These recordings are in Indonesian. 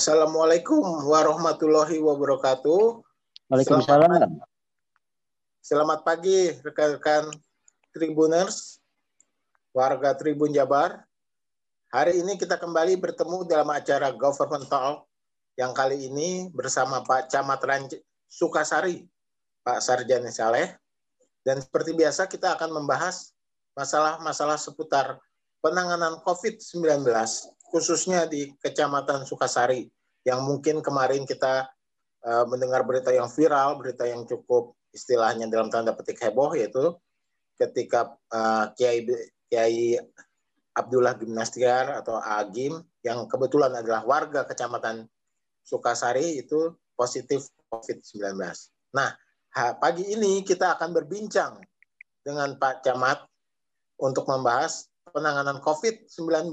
Assalamualaikum warahmatullahi wabarakatuh. Waalaikumsalam. Selamat, selamat pagi rekan-rekan Tribuners, warga Tribun Jabar. Hari ini kita kembali bertemu dalam acara Government Talk yang kali ini bersama Pak Camat Ranj Sukasari, Pak Sarjani Saleh. Dan seperti biasa kita akan membahas masalah-masalah seputar penanganan COVID-19 khususnya di Kecamatan Sukasari yang mungkin kemarin kita uh, mendengar berita yang viral, berita yang cukup istilahnya dalam tanda petik heboh yaitu ketika uh, Kiai Kiai Abdullah Gimnastiar atau Agim yang kebetulan adalah warga Kecamatan Sukasari itu positif COVID-19. Nah, pagi ini kita akan berbincang dengan Pak Camat untuk membahas penanganan COVID-19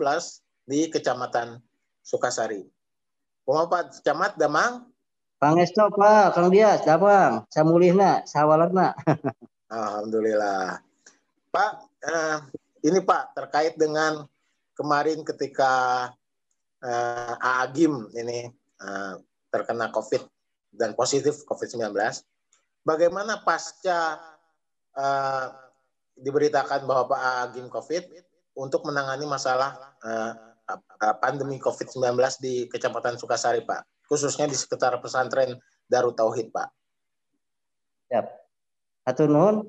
di Kecamatan Sukasari. Kuma Pak Camat Damang? Pangesto Pak, Kang Dias, Damang, samulihna, sawalatna. Alhamdulillah. Pak, eh, ini Pak terkait dengan kemarin ketika eh, Aagim ini eh, terkena COVID dan positif COVID-19, bagaimana pasca eh, diberitakan bahwa Pak Aagim COVID untuk menangani masalah eh, pandemi COVID-19 di Kecamatan Sukasari, Pak, khususnya di sekitar pesantren Darut Tauhid, Pak. Ya. Nun.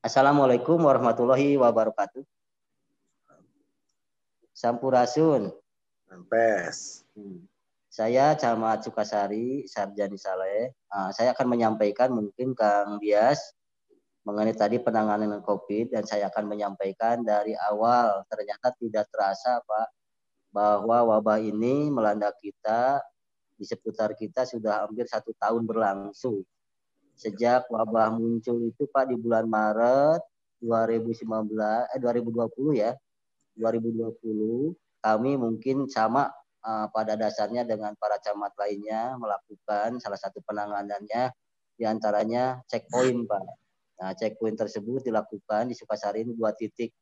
Assalamualaikum warahmatullahi wabarakatuh. Sampurasun. Sampes. Hmm. Saya Camat Sukasari, Sarjani Saleh. Nah, saya akan menyampaikan mungkin Kang Dias mengenai tadi penanganan COVID dan saya akan menyampaikan dari awal ternyata tidak terasa Pak bahwa wabah ini melanda kita di seputar kita sudah hampir satu tahun berlangsung. Sejak wabah muncul itu Pak di bulan Maret 2019 eh 2020 ya. 2020 kami mungkin sama uh, pada dasarnya dengan para camat lainnya melakukan salah satu penanganannya di antaranya checkpoint Pak. Nah, checkpoint tersebut dilakukan di Sukasari dua titik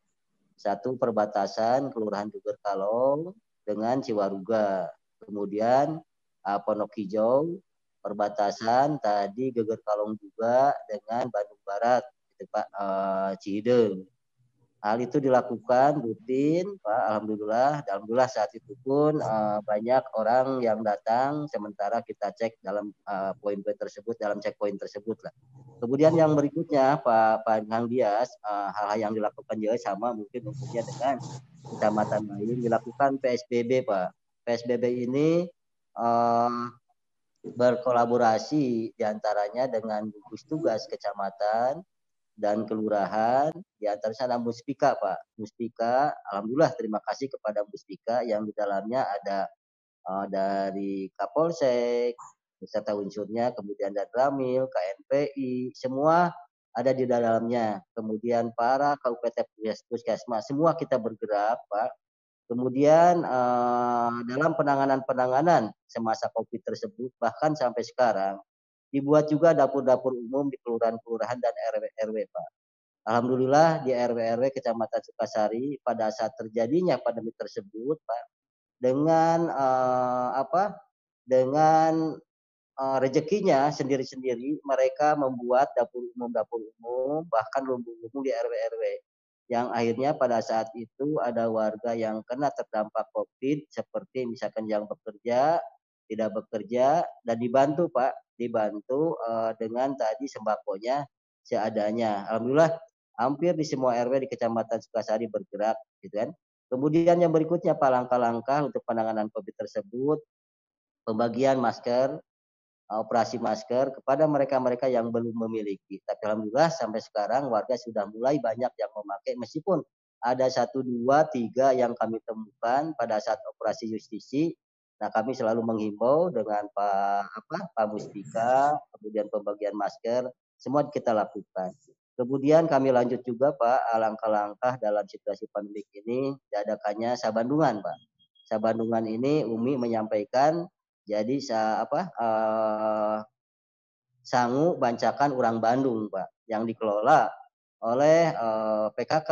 satu perbatasan Kelurahan Duger Kalong dengan Ciwaruga. Kemudian uh, Pondok Hijau perbatasan tadi Geger Kalong juga dengan Bandung Barat gitu Pak uh, Cihideng. Hal itu dilakukan rutin, Pak. Alhamdulillah, alhamdulillah saat itu pun uh, banyak orang yang datang. Sementara kita cek dalam uh, poin-poin tersebut, dalam checkpoint tersebut lah. Kemudian yang berikutnya, Pak Pak Kang Dias, hal-hal yang dilakukan juga sama mungkin umumnya dengan kecamatan lain dilakukan PSBB, Pak. PSBB ini uh, berkolaborasi di antaranya dengan gugus tugas kecamatan, dan kelurahan di antara sana Muspika Pak. Muspika, alhamdulillah terima kasih kepada Muspika yang di dalamnya ada uh, dari Kapolsek beserta unsurnya, kemudian dan Ramil, KNPI, semua ada di dalamnya. Kemudian para kabupaten puskesmas, semua kita bergerak, Pak. Kemudian uh, dalam penanganan-penanganan semasa COVID tersebut, bahkan sampai sekarang, dibuat juga dapur-dapur umum di kelurahan-kelurahan dan RW-RW, Pak. Alhamdulillah di RW-RW Kecamatan Sukasari pada saat terjadinya pandemi tersebut, Pak, dengan uh, apa? Dengan uh, rezekinya sendiri-sendiri mereka membuat dapur umum dapur umum bahkan lumbung umum di RW-RW yang akhirnya pada saat itu ada warga yang kena terdampak COVID seperti misalkan yang bekerja tidak bekerja dan dibantu Pak dibantu uh, dengan tadi sembakonya seadanya. Alhamdulillah hampir di semua RW di Kecamatan Sukasari bergerak gitu kan. Kemudian yang berikutnya Pak langkah-langkah untuk penanganan Covid tersebut pembagian masker operasi masker kepada mereka-mereka yang belum memiliki. Tapi alhamdulillah sampai sekarang warga sudah mulai banyak yang memakai meskipun ada satu dua tiga yang kami temukan pada saat operasi justisi Nah, kami selalu menghimbau dengan Pak apa Pak Mustika, kemudian pembagian masker, semua kita lakukan. Kemudian kami lanjut juga Pak langkah-langkah dalam situasi pandemi ini diadakannya Sabandungan Pak. Sabandungan ini Umi menyampaikan jadi sa, apa uh, sangu bancakan orang Bandung Pak yang dikelola oleh uh, eh, PKK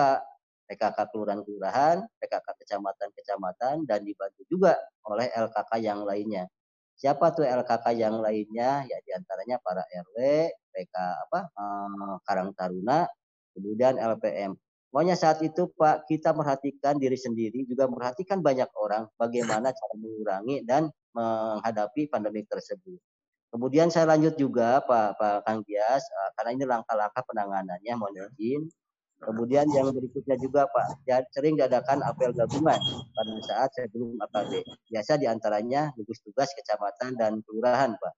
PKK kelurahan-kelurahan, PKK kecamatan-kecamatan, dan dibantu juga oleh LKK yang lainnya. Siapa tuh LKK yang lainnya? Ya di antaranya para RW, PK apa eh, Karang Taruna, kemudian LPM. Pokoknya saat itu Pak kita perhatikan diri sendiri, juga memperhatikan banyak orang bagaimana cara mengurangi dan menghadapi pandemi tersebut. Kemudian saya lanjut juga Pak Pak Kang Gias, uh, karena ini langkah-langkah penanganannya mohon ya. izin. Kemudian yang berikutnya juga Pak, ya, sering diadakan apel gabungan pada saat sebelum AKB. Biasa di antaranya gugus tugas kecamatan dan kelurahan Pak.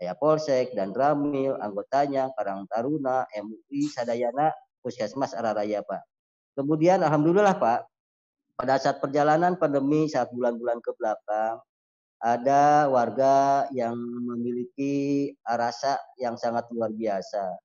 Kayak Polsek dan Ramil, anggotanya, Karang Taruna, MUI, Sadayana, Puskesmas Araraya Pak. Kemudian Alhamdulillah Pak, pada saat perjalanan pandemi saat bulan-bulan ke belakang, ada warga yang memiliki rasa yang sangat luar biasa.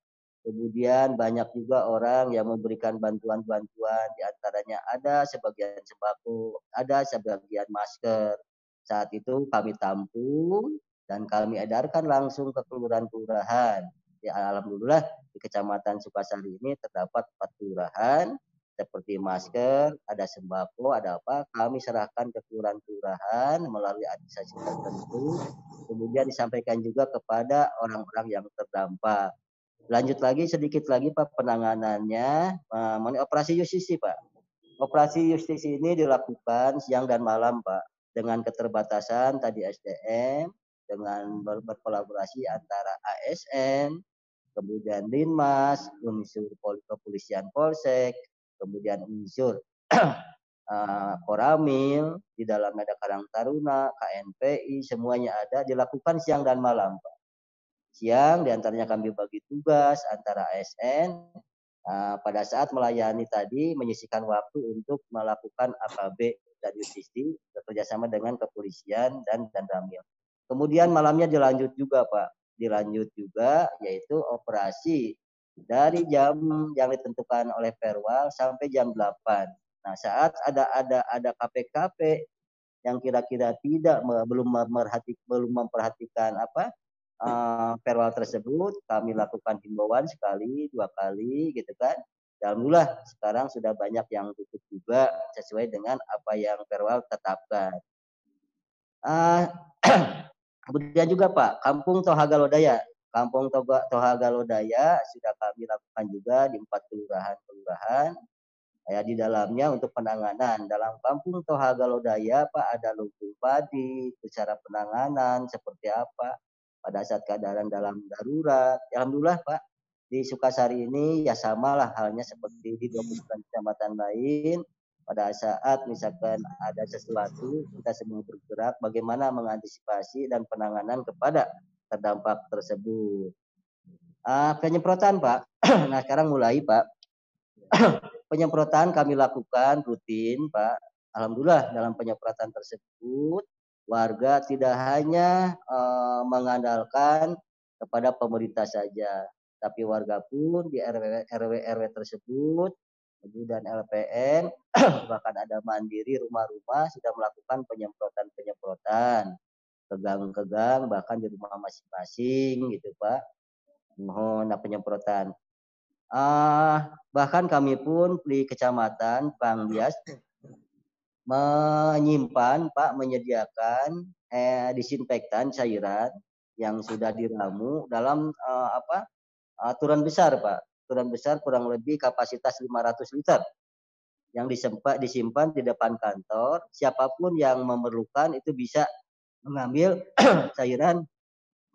Kemudian banyak juga orang yang memberikan bantuan-bantuan, di antaranya ada sebagian sembako, ada sebagian masker. Saat itu kami tampung dan kami edarkan langsung ke kelurahan-kelurahan. Ya, Alhamdulillah di Kecamatan Sukasari ini terdapat empat kelurahan seperti masker, ada sembako, ada apa, kami serahkan ke kelurahan-kelurahan melalui administrasi tertentu, kemudian disampaikan juga kepada orang-orang yang terdampak. Lanjut lagi sedikit lagi Pak penanganannya mengenai operasi justisi Pak. Operasi justisi ini dilakukan siang dan malam Pak dengan keterbatasan tadi SDM dengan berkolaborasi antara ASN, kemudian Linmas, unsur kepolisian Polsek, kemudian unsur uh, Koramil, di dalam ada Karang Taruna, KNPI, semuanya ada, dilakukan siang dan malam, Pak. Siang di antaranya kami bagi tugas antara ASN, uh, pada saat melayani tadi menyisikan waktu untuk melakukan AKB dan justisi bekerjasama dengan kepolisian dan dan Ramil. Kemudian malamnya dilanjut juga Pak, dilanjut juga yaitu operasi dari jam yang ditentukan oleh Perwal sampai jam 8. Nah, saat ada ada ada KPKP yang kira-kira tidak belum memperhatikan belum memperhatikan apa uh, Perwal tersebut, kami lakukan himbauan sekali, dua kali gitu kan. Alhamdulillah sekarang sudah banyak yang tutup juga sesuai dengan apa yang Perwal tetapkan. Uh, kemudian juga Pak, Kampung Tohaga Lodaya Kampung Toha Galodaya sudah kami lakukan juga di empat kelurahan-kelurahan. Ya, di dalamnya untuk penanganan dalam Kampung Toha Galodaya Pak ada lumpur padi, cara penanganan seperti apa pada saat keadaan dalam darurat. Alhamdulillah Pak di Sukasari ini ya samalah halnya seperti di 29 kecamatan lain pada saat misalkan ada sesuatu kita semua bergerak bagaimana mengantisipasi dan penanganan kepada terdampak tersebut. Uh, penyemprotan Pak, nah sekarang mulai Pak. penyemprotan kami lakukan rutin Pak. Alhamdulillah dalam penyemprotan tersebut warga tidak hanya uh, mengandalkan kepada pemerintah saja, tapi warga pun di RW RW, RW tersebut dan LPN bahkan ada mandiri rumah-rumah sudah melakukan penyemprotan-penyemprotan kegang-kegang bahkan di rumah masing-masing gitu Pak. Mohon penyemprotan. Uh, bahkan kami pun di kecamatan Bang Bias menyimpan Pak menyediakan eh, disinfektan cairan yang sudah diramu dalam uh, apa aturan besar Pak. Aturan besar kurang lebih kapasitas 500 liter yang disempat disimpan di depan kantor. Siapa pun yang memerlukan itu bisa mengambil cairan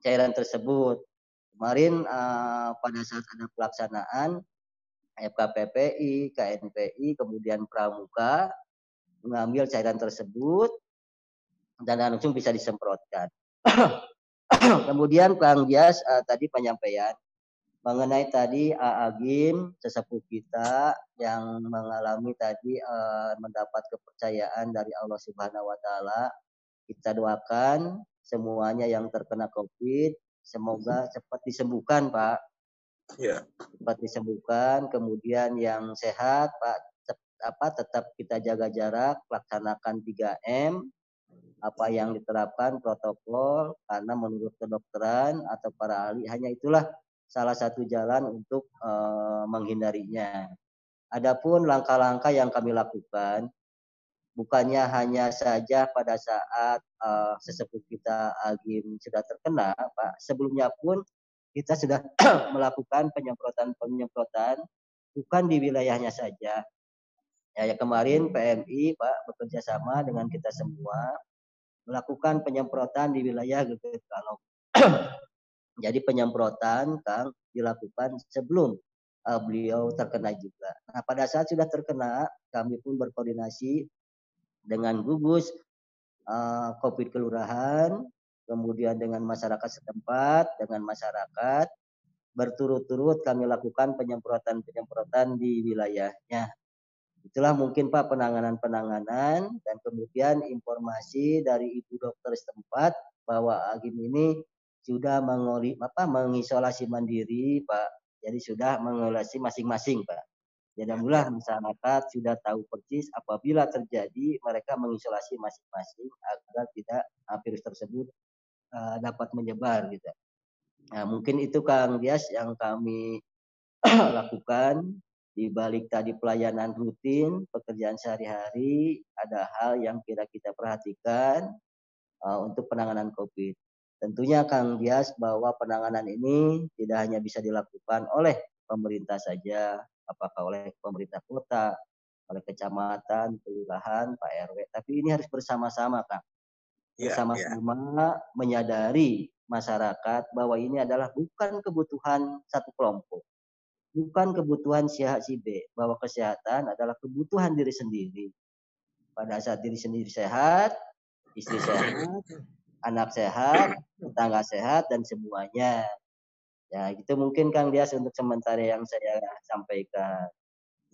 cairan tersebut. Kemarin uh, pada saat ada pelaksanaan FKPPI, KNPI, kemudian Pramuka mengambil cairan tersebut dan langsung bisa disemprotkan. kemudian Kang Gias uh, tadi penyampaian mengenai tadi Agim sesepuh kita yang mengalami tadi uh, mendapat kepercayaan dari Allah Subhanahu wa taala kita doakan semuanya yang terkena COVID semoga cepat disembuhkan, Pak. Ya. Cepat disembuhkan. Kemudian yang sehat, Pak, apa tetap kita jaga jarak, laksanakan 3M, apa yang diterapkan protokol karena menurut kedokteran atau para ahli hanya itulah salah satu jalan untuk uh, menghindarinya. Adapun langkah-langkah yang kami lakukan bukannya hanya saja pada saat uh, sesepuh kita Agim sudah terkena, Pak. Sebelumnya pun kita sudah melakukan penyemprotan-penyemprotan bukan di wilayahnya saja. Ya, ya kemarin PMI Pak bekerja sama dengan kita semua melakukan penyemprotan di wilayah Geget Kalau. Jadi penyemprotan Kang dilakukan sebelum uh, beliau terkena juga. Nah, pada saat sudah terkena, kami pun berkoordinasi dengan gugus uh, COVID kelurahan, kemudian dengan masyarakat setempat, dengan masyarakat berturut-turut kami lakukan penyemprotan-penyemprotan di wilayahnya. Itulah mungkin Pak penanganan-penanganan dan kemudian informasi dari Ibu dokter setempat bahwa Agim ini sudah mengori, apa, mengisolasi mandiri Pak. Jadi sudah mengisolasi masing-masing Pak. Jadi alhamdulillah masyarakat sudah tahu persis apabila terjadi mereka mengisolasi masing-masing agar tidak virus tersebut uh, dapat menyebar gitu. Nah, mungkin itu Kang Dias yang kami lakukan di balik tadi pelayanan rutin, pekerjaan sehari-hari, ada hal yang kira kita perhatikan uh, untuk penanganan COVID. Tentunya Kang Dias bahwa penanganan ini tidak hanya bisa dilakukan oleh pemerintah saja, apakah oleh pemerintah kota, oleh kecamatan, kelurahan, Pak RW, tapi ini harus bersama-sama Kang. Iya, bersama-sama yeah, yeah. menyadari masyarakat bahwa ini adalah bukan kebutuhan satu kelompok. Bukan kebutuhan si A si B, bahwa kesehatan adalah kebutuhan diri sendiri. Pada saat diri sendiri sehat, istri sehat, anak sehat, tetangga sehat dan semuanya. Ya, itu mungkin Kang Dias untuk sementara yang saya sampaikan.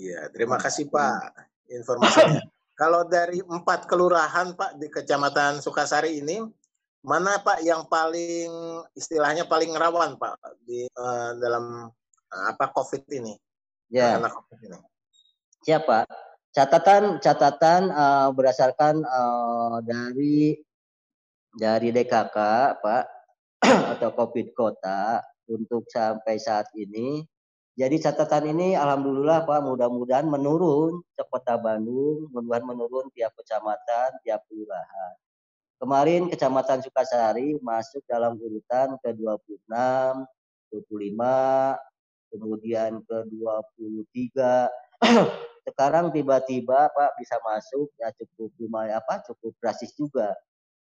Iya, terima kasih Pak informasinya. Kalau dari empat kelurahan Pak di Kecamatan Sukasari ini, mana Pak yang paling istilahnya paling rawan Pak di uh, dalam uh, apa COVID ini? Ya. COVID ini. Siapa? Catatan catatan uh, berdasarkan uh, dari dari DKK Pak atau COVID kota untuk sampai saat ini. Jadi catatan ini alhamdulillah Pak mudah-mudahan menurun ke Kota Bandung, mudah-mudahan menurun tiap kecamatan, tiap kelurahan. Kemarin Kecamatan Sukasari masuk dalam urutan ke-26, 25, kemudian ke-23. Sekarang tiba-tiba Pak bisa masuk ya cukup lumayan apa cukup drastis juga.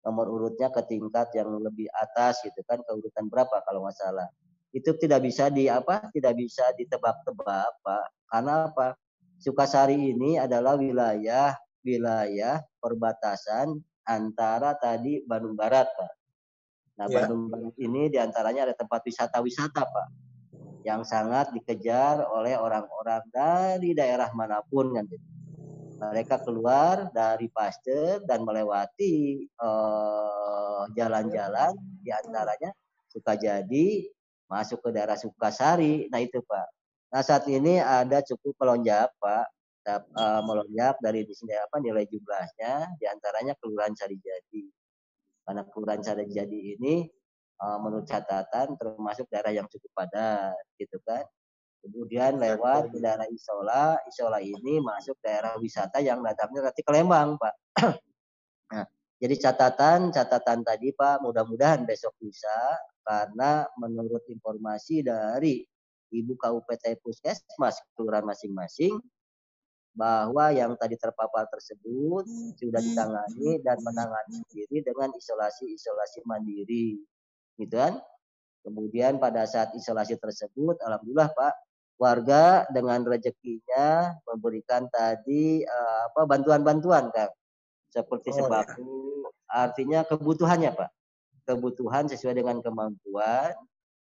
Nomor urutnya ke tingkat yang lebih atas gitu kan ke urutan berapa kalau nggak salah. Itu tidak bisa di apa? Tidak bisa ditebak-tebak Pak. Karena apa? Sukasari ini adalah wilayah wilayah perbatasan antara tadi Bandung Barat, Pak. Nah, ya. Bandung Barat ini di antaranya ada tempat wisata-wisata, Pak, yang sangat dikejar oleh orang-orang dari daerah mana pun kan. Mereka keluar dari Pasteur dan melewati eh, jalan-jalan di antaranya Sukajadi masuk ke daerah Sukasari. Nah itu Pak. Nah saat ini ada cukup melonjak Pak uh, melonjak dari di sini apa nilai jumlahnya di antaranya kelurahan Sarijadi. Karena kelurahan Sarijadi ini uh, menurut catatan termasuk daerah yang cukup padat gitu kan. Kemudian lewat ke daerah Isola, Isola ini masuk daerah wisata yang datangnya nanti ke Lembang, Pak. nah, jadi catatan catatan tadi Pak, mudah-mudahan besok bisa karena menurut informasi dari Ibu KUPT Puskesmas kelurahan masing-masing bahwa yang tadi terpapar tersebut sudah ditangani dan menangani sendiri dengan isolasi-isolasi mandiri, gitu kan? Kemudian pada saat isolasi tersebut, alhamdulillah Pak, warga dengan rezekinya memberikan tadi uh, apa bantuan-bantuan kan, seperti oh, sembako, ya. artinya kebutuhannya Pak, kebutuhan sesuai dengan kemampuan.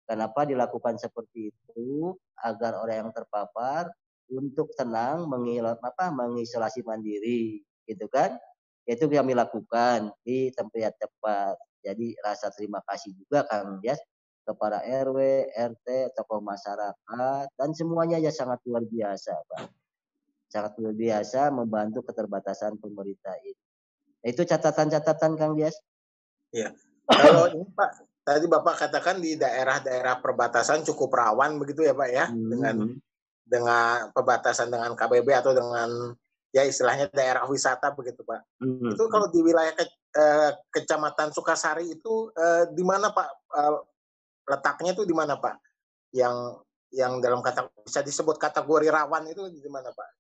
Kenapa dilakukan seperti itu? Agar orang yang terpapar untuk tenang mengilat apa mengisolasi mandiri gitu kan? Itu kami lakukan di tempat tepat. Jadi rasa terima kasih juga Kang Jas kepada RW, RT, tokoh masyarakat dan semuanya ya sangat luar biasa Pak. Sangat luar biasa membantu keterbatasan pemerintah ini. Itu catatan-catatan Kang Jas. Iya. Kalau ini Pak, tadi Bapak katakan di daerah-daerah perbatasan cukup rawan begitu ya Pak ya hmm. dengan dengan pembatasan dengan KBB atau dengan ya istilahnya daerah wisata begitu Pak. Mm-hmm. Itu kalau di wilayah ke, eh, Kecamatan Sukasari itu eh, di mana Pak eh, letaknya itu di mana Pak? Yang yang dalam kata bisa disebut kategori rawan itu di mana Pak?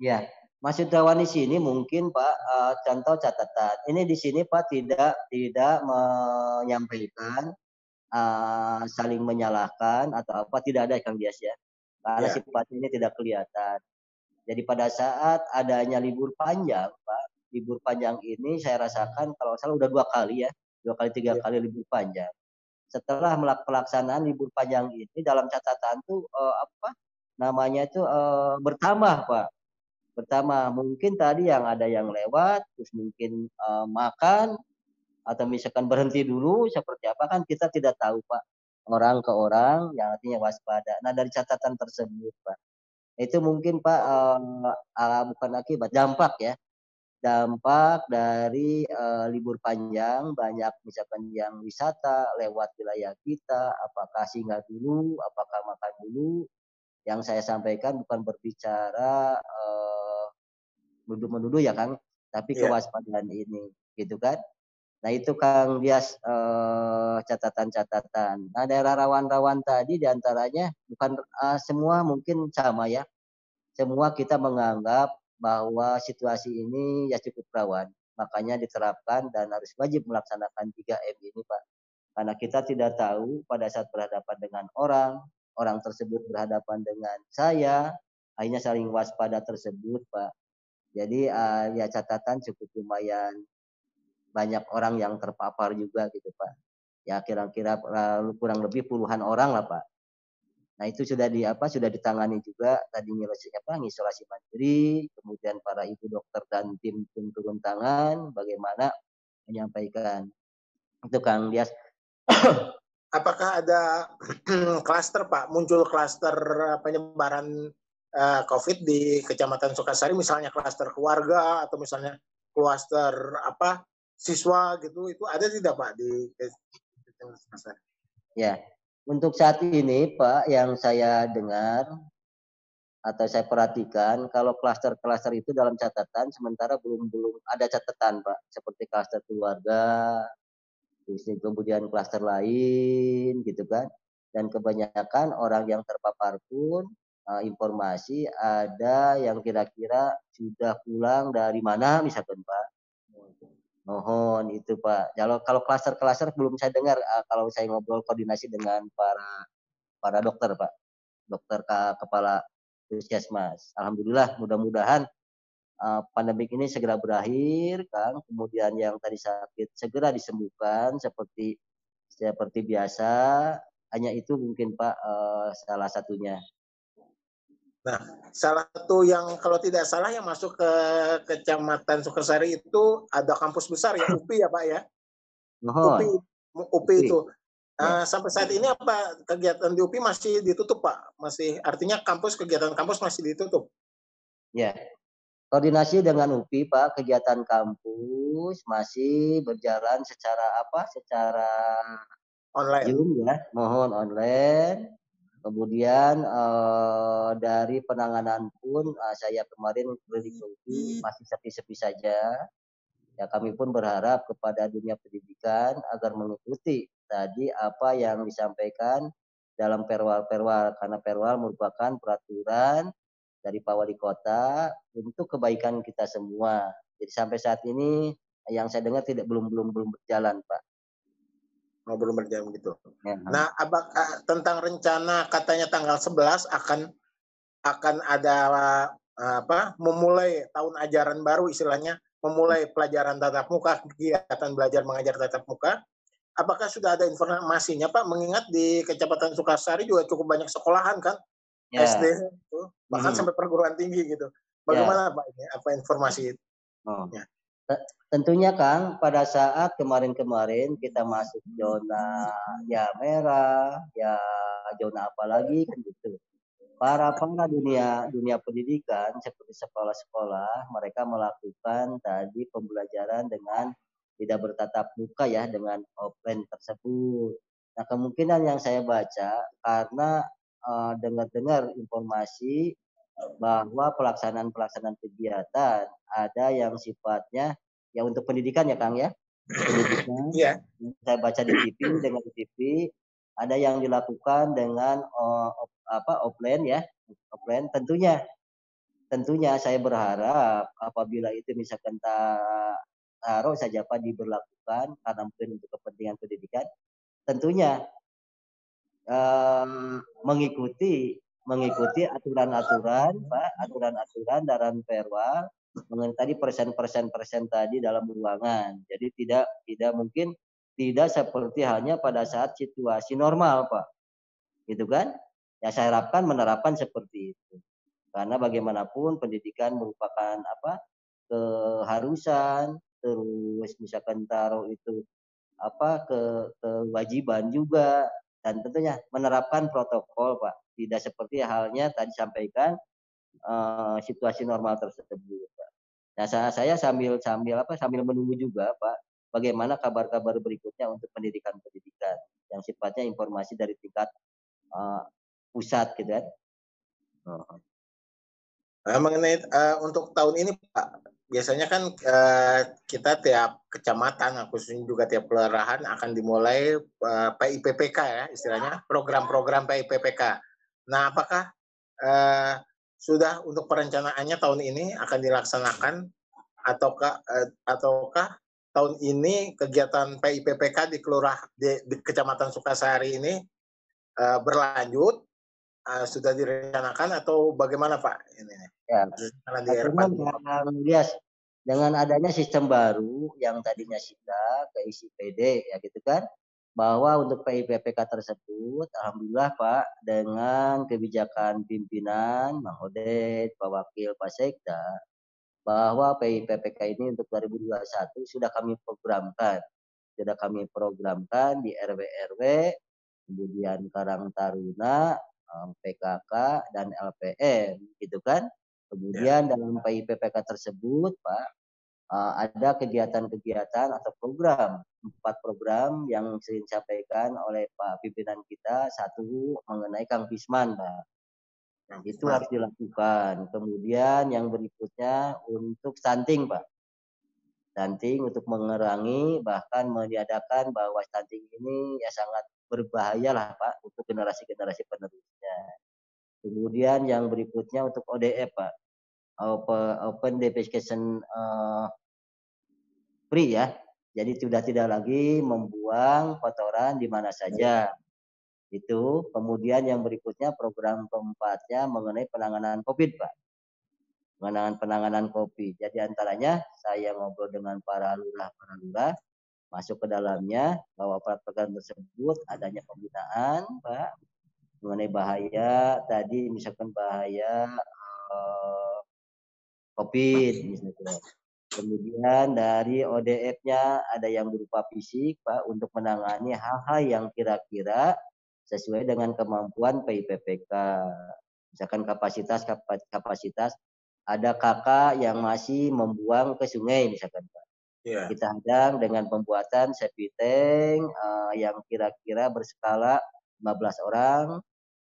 Ya, Maksud rawan di sini mungkin Pak uh, contoh catatan. Ini di sini Pak tidak tidak menyampaikan uh, saling menyalahkan atau apa tidak ada Kang Dias ya. Karena ya. sifatnya ini tidak kelihatan. Jadi pada saat adanya libur panjang, Pak, libur panjang ini saya rasakan kalau salah udah dua kali ya, dua kali tiga ya. kali libur panjang setelah pelaksanaan libur panjang ini dalam catatan tuh uh, apa namanya itu uh, bertambah pak. Bertambah. Mungkin tadi yang ada yang lewat terus mungkin uh, makan atau misalkan berhenti dulu seperti apa kan kita tidak tahu pak. Orang ke orang yang artinya waspada. Nah dari catatan tersebut pak itu mungkin pak uh, uh, bukan akibat dampak ya dampak dari uh, libur panjang banyak misalkan yang wisata lewat wilayah kita apakah singgah dulu apakah makan dulu yang saya sampaikan bukan berbicara uh, menuduh-menuduh ya Kang tapi yeah. kewaspadaan ini gitu kan? Nah itu Kang Bias uh, catatan-catatan. Nah daerah rawan-rawan tadi di antaranya bukan uh, semua mungkin sama ya. Semua kita menganggap bahwa situasi ini ya cukup rawan. Makanya diterapkan dan harus wajib melaksanakan 3M ini, Pak. Karena kita tidak tahu pada saat berhadapan dengan orang, orang tersebut berhadapan dengan saya, akhirnya saling waspada tersebut, Pak. Jadi uh, ya catatan cukup lumayan banyak orang yang terpapar juga gitu, Pak. Ya kira-kira uh, kurang lebih puluhan orang lah, Pak. Nah itu sudah di apa sudah ditangani juga tadi isolasi apa isolasi mandiri, kemudian para ibu dokter dan tim tim turun tangan bagaimana menyampaikan itu Kang Dias. Apakah ada klaster Pak muncul klaster penyebaran uh, COVID di Kecamatan Sukasari misalnya klaster keluarga atau misalnya klaster apa siswa gitu itu ada tidak Pak di Kecamatan Sukasari? Ya, untuk saat ini, Pak, yang saya dengar atau saya perhatikan, kalau klaster-klaster itu dalam catatan sementara belum belum ada catatan, Pak, seperti klaster keluarga, kemudian klaster lain, gitu kan. Dan kebanyakan orang yang terpapar pun uh, informasi ada yang kira-kira sudah pulang dari mana, misalkan, Pak Mohon itu Pak. Kalau kalau klaster-klaster belum saya dengar uh, kalau saya ngobrol koordinasi dengan para para dokter Pak. Dokter ke, kepala puskesmas. Alhamdulillah mudah-mudahan uh, pandemik ini segera berakhir kan. Kemudian yang tadi sakit segera disembuhkan seperti seperti biasa. Hanya itu mungkin Pak uh, salah satunya. Nah, salah satu yang kalau tidak salah yang masuk ke Kecamatan Sukasari itu ada kampus besar ya, UPI ya Pak ya? Oh. UPI, UPI itu. Uh, sampai saat ini apa kegiatan di UPI masih ditutup Pak? Masih artinya kampus kegiatan kampus masih ditutup? Ya, koordinasi dengan UPI Pak, kegiatan kampus masih berjalan secara apa? Secara online. Zoom ya, mohon online Kemudian uh, dari penanganan pun uh, saya kemarin berdiskusi masih sepi-sepi saja. Ya kami pun berharap kepada dunia pendidikan agar mengikuti tadi apa yang disampaikan dalam perwal-perwal karena perwal merupakan peraturan dari Pak Wali Kota untuk kebaikan kita semua. Jadi sampai saat ini yang saya dengar tidak belum belum belum berjalan, Pak ngobrol berjam gitu. Ya. Nah, abak, tentang rencana katanya tanggal 11 akan akan ada apa? memulai tahun ajaran baru istilahnya, memulai pelajaran tatap muka, kegiatan belajar mengajar tatap muka. Apakah sudah ada informasinya, Pak? Mengingat di Kecamatan Sukasari juga cukup banyak sekolahan kan? Ya. SD itu, bahkan hmm. sampai perguruan tinggi gitu. Bagaimana ya. Pak ini? Apa informasi itu? Oh. Ya. Tentunya Kang, pada saat kemarin-kemarin kita masuk zona ya merah, ya zona apa lagi kan gitu. Para para dunia dunia pendidikan seperti sekolah-sekolah, mereka melakukan tadi pembelajaran dengan tidak bertatap muka ya dengan offline tersebut. Nah kemungkinan yang saya baca karena uh, dengar-dengar informasi bahwa pelaksanaan-pelaksanaan kegiatan ada yang sifatnya ya untuk pendidikan ya Kang ya. Pendidikan. Yeah. Saya baca di TV dengan TV ada yang dilakukan dengan uh, op, apa offline ya, offline tentunya tentunya saya berharap apabila itu misalkan taruh saja Pak diberlakukan karena mungkin untuk kepentingan pendidikan tentunya um, mengikuti mengikuti aturan-aturan Pak aturan-aturan dalam perwal mengenai tadi persen-persen persen tadi dalam ruangan. Jadi tidak tidak mungkin tidak seperti hanya pada saat situasi normal Pak. Gitu kan? Ya saya harapkan menerapkan seperti itu. Karena bagaimanapun pendidikan merupakan apa? Keharusan terus misalkan taruh itu apa? Ke kewajiban juga. Dan tentunya menerapkan protokol pak tidak seperti halnya tadi sampaikan uh, situasi normal tersebut. Nah saya, saya sambil sambil apa sambil menunggu juga pak bagaimana kabar-kabar berikutnya untuk pendidikan pendidikan yang sifatnya informasi dari tingkat uh, pusat gitu kan. Uh, Nah, mengenai uh, untuk tahun ini Pak, biasanya kan kita tiap kecamatan, khususnya juga tiap kelurahan akan dimulai PIPPK ya istilahnya, program-program PIPPK. Nah, apakah uh, sudah untuk perencanaannya tahun ini akan dilaksanakan ataukah uh, ataukah tahun ini kegiatan PIPPK di kelurah di, di Kecamatan Sukasari ini uh, berlanjut uh, sudah direncanakan atau bagaimana Pak ini? Ya. Dengan, yes, dengan adanya sistem baru yang tadinya SIDA ke isi PD ya gitu kan, bahwa untuk PIPPK tersebut, alhamdulillah Pak, dengan kebijakan pimpinan Bang Odet, Pak Wakil, Pak Sekda, bahwa PIPPK ini untuk 2021 sudah kami programkan, sudah kami programkan di RW-RW, kemudian Karang Taruna, PKK dan LPM gitu kan. Kemudian ya. dalam PIPPK tersebut Pak ada kegiatan-kegiatan atau program empat program yang sering disampaikan oleh Pak pimpinan kita satu mengenai Kang Pisman Pak. Nah, itu harus dilakukan. Kemudian yang berikutnya untuk stunting Pak. Stunting untuk mengurangi bahkan meniadakan bahwa stunting ini ya sangat berbahaya lah Pak untuk generasi-generasi penerusnya. Kemudian yang berikutnya untuk ODF Pak, Open, open Defecation uh, Free ya. Jadi sudah tidak lagi membuang kotoran di mana saja. Itu. Kemudian yang berikutnya program keempatnya mengenai penanganan COVID Pak. Penanganan penanganan COVID. Jadi antaranya saya ngobrol dengan para lurah para lurah masuk ke dalamnya bahwa program tersebut adanya pembinaan Pak mengenai bahaya tadi misalkan bahaya uh, COVID misalnya. Kemudian dari ODF-nya ada yang berupa fisik Pak untuk menangani hal-hal yang kira-kira sesuai dengan kemampuan PIPPK. Misalkan kapasitas kapasitas ada kakak yang masih membuang ke sungai misalkan Pak Yeah. Kita hadang dengan pembuatan safety tank uh, yang kira-kira berskala 15 orang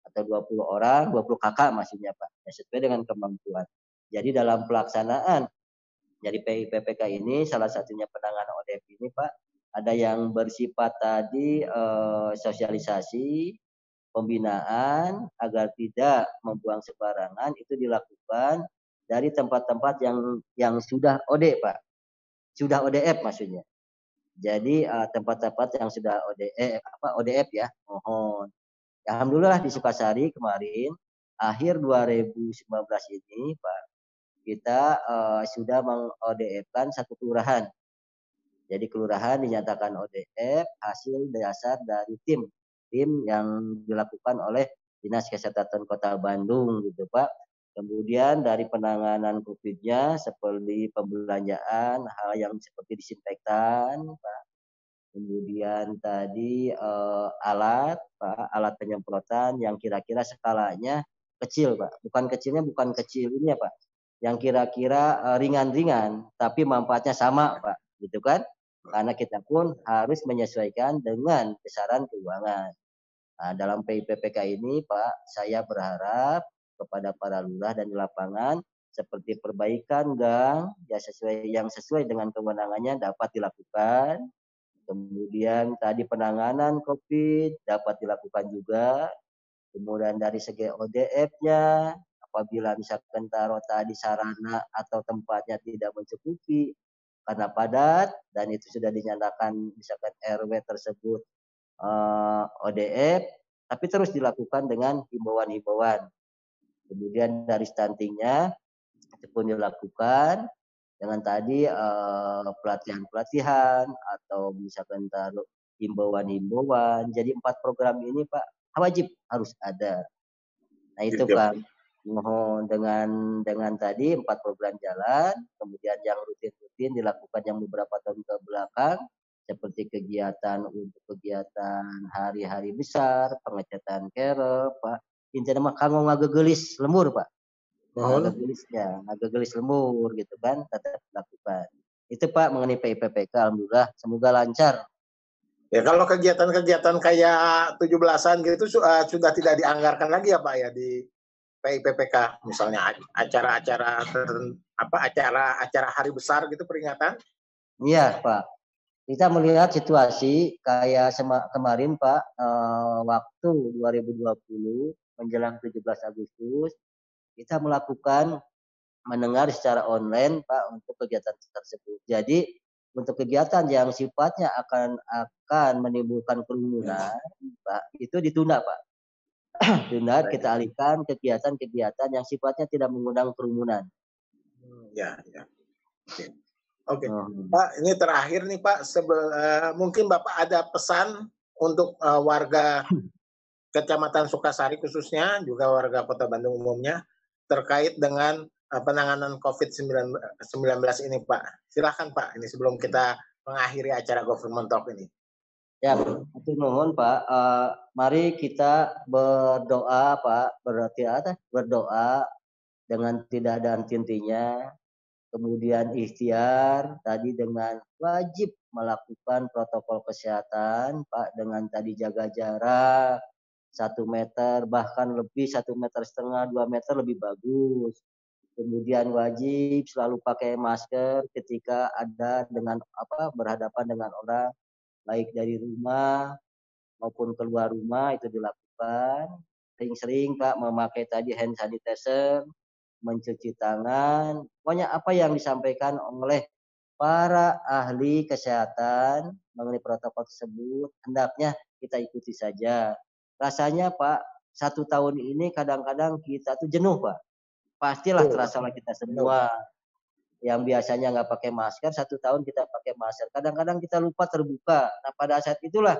atau 20 orang, 20 kakak maksudnya Pak. Ya, sesuai dengan kemampuan. Jadi dalam pelaksanaan dari PIPPK ini salah satunya penanganan ODP ini Pak, ada yang bersifat tadi uh, sosialisasi, pembinaan agar tidak membuang sembarangan itu dilakukan dari tempat-tempat yang yang sudah OD Pak sudah ODF maksudnya. Jadi uh, tempat-tempat yang sudah ODF apa ODF ya, mohon. Alhamdulillah di Sukasari kemarin akhir 2019 ini Pak kita uh, sudah meng-ODF-kan satu kelurahan. Jadi kelurahan dinyatakan ODF hasil dasar dari tim tim yang dilakukan oleh Dinas Kesehatan Kota Bandung gitu Pak Kemudian dari penanganan COVID-nya seperti pembelanjaan, hal yang seperti disinfektan, Pak. Kemudian tadi eh, alat, Pak, alat penyemprotan yang kira-kira skalanya kecil, Pak. Bukan kecilnya bukan kecil ini ya, Pak. Yang kira-kira eh, ringan-ringan, tapi manfaatnya sama, Pak. Gitu kan? Karena kita pun harus menyesuaikan dengan besaran keuangan. Nah, dalam PIPPK ini Pak, saya berharap kepada para lurah dan lapangan seperti perbaikan gang ya sesuai yang sesuai dengan kewenangannya dapat dilakukan. Kemudian tadi penanganan COVID dapat dilakukan juga. Kemudian dari segi ODF-nya apabila misalkan taruh tadi sarana atau tempatnya tidak mencukupi karena padat dan itu sudah dinyatakan misalkan RW tersebut eh, ODF tapi terus dilakukan dengan himbauan-himbauan. Kemudian dari stuntingnya itu pun dilakukan dengan tadi eh, pelatihan-pelatihan atau misalkan taruh himbauan-himbauan. Jadi empat program ini Pak wajib harus ada. Nah itu. Pak mohon dengan dengan tadi empat program jalan, kemudian yang rutin-rutin dilakukan yang beberapa tahun ke belakang seperti kegiatan untuk kegiatan hari-hari besar, pengecatan kere, Pak. Intinya mah kanggo ngagegelis lemur, Pak. Oh. Ngagegelisnya, ngagegelis lemur gitu kan, tetap lakukan. Itu Pak mengenai PIPPK, Alhamdulillah, semoga lancar. Ya kalau kegiatan-kegiatan kayak 17-an gitu uh, sudah tidak dianggarkan lagi ya Pak ya di PIPPK misalnya acara-acara apa acara-acara hari besar gitu peringatan? Iya Pak. Kita melihat situasi kayak kemarin Pak uh, waktu 2020 menjelang 17 Agustus kita melakukan mendengar secara online Pak untuk kegiatan tersebut. Jadi untuk kegiatan yang sifatnya akan akan menimbulkan kerumunan Pak itu ditunda Pak. Tunda kita alihkan kegiatan-kegiatan yang sifatnya tidak mengundang kerumunan. Hmm, ya, ya. Oke. Oke. Hmm. Pak, ini terakhir nih Pak, Sebel, uh, mungkin Bapak ada pesan untuk uh, warga Kecamatan Sukasari khususnya juga warga Kota Bandung umumnya terkait dengan uh, penanganan COVID-19 ini, Pak. Silahkan, Pak. Ini sebelum kita mengakhiri acara Government Talk ini. Ya, itu mohon Pak. Uh, mari kita berdoa, Pak. Berarti ada berdoa dengan tidak ada intinya. Kemudian ikhtiar tadi dengan wajib melakukan protokol kesehatan, Pak, dengan tadi jaga jarak, satu meter bahkan lebih satu meter setengah dua meter lebih bagus kemudian wajib selalu pakai masker ketika ada dengan apa berhadapan dengan orang baik dari rumah maupun keluar rumah itu dilakukan. Sering-sering Pak memakai tadi hand sanitizer mencuci tangan. Pokoknya apa yang disampaikan oleh para ahli kesehatan mengenai protokol tersebut hendaknya kita ikuti saja. Rasanya Pak satu tahun ini kadang-kadang kita tuh jenuh Pak. Pastilah terasa lah kita semua yang biasanya nggak pakai masker satu tahun kita pakai masker. Kadang-kadang kita lupa terbuka. Nah pada saat itulah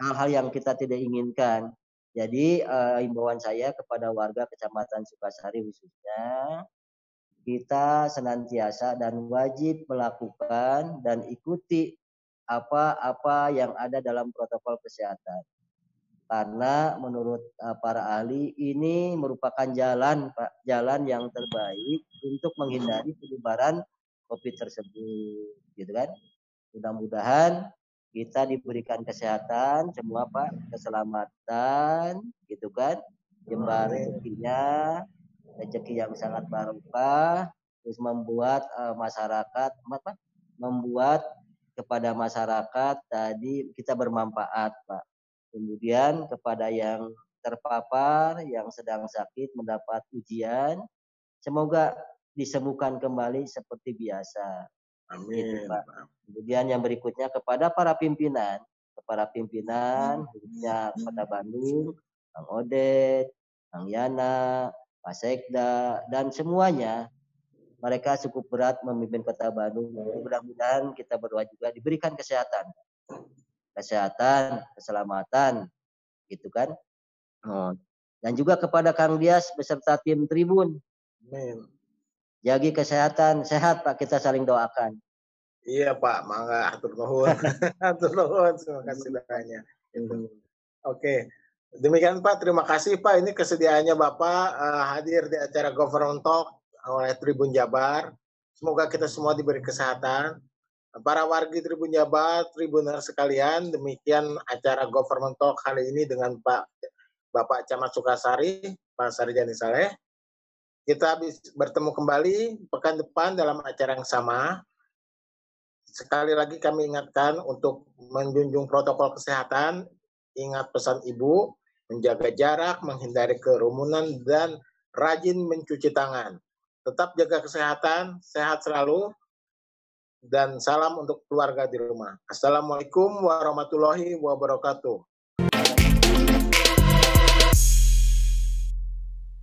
hal-hal uh, yang kita tidak inginkan. Jadi uh, imbauan saya kepada warga Kecamatan Sukasari khususnya kita senantiasa dan wajib melakukan dan ikuti apa-apa yang ada dalam protokol kesehatan. Karena menurut uh, para ahli ini merupakan jalan Pak, jalan yang terbaik untuk menghindari penyebaran Covid tersebut, gitu kan? Mudah-mudahan kita diberikan kesehatan semua Pak, keselamatan, gitu kan? Jembar rezekinya, rezeki yang sangat barokah, terus membuat uh, masyarakat apa? Membuat kepada masyarakat tadi kita bermanfaat, Pak. Kemudian kepada yang terpapar, yang sedang sakit mendapat ujian, semoga disembuhkan kembali seperti biasa. Amin. Gitu, Pak. Kemudian yang berikutnya kepada para pimpinan, kepada pimpinan khususnya Kota Bandung, Kang Odet, Kang Yana, Pak Sekda, dan semuanya mereka cukup berat memimpin kota Bandung. Mudah-mudahan kita berdoa juga diberikan kesehatan. Kesehatan, keselamatan, gitu kan. Oh. Dan juga kepada Kang Dias beserta tim Tribun. Amin. Jagi kesehatan, sehat Pak, kita saling doakan. Iya Pak, mangga atur nuhun. atur nuhun, terima kasih banyak. Oke. Demikian Pak, terima kasih Pak. Ini kesediaannya Bapak uh, hadir di acara Government Talk oleh Tribun Jabar. Semoga kita semua diberi kesehatan, Para wargi Tribun Jabar, Tribuner sekalian, demikian acara Government Talk kali ini dengan Pak Bapak Camat Sukasari, Pak Sarjani Saleh. Kita bertemu kembali pekan depan dalam acara yang sama. Sekali lagi kami ingatkan untuk menjunjung protokol kesehatan, ingat pesan Ibu, menjaga jarak, menghindari kerumunan, dan rajin mencuci tangan. Tetap jaga kesehatan, sehat selalu, dan salam untuk keluarga di rumah. Assalamualaikum warahmatullahi wabarakatuh.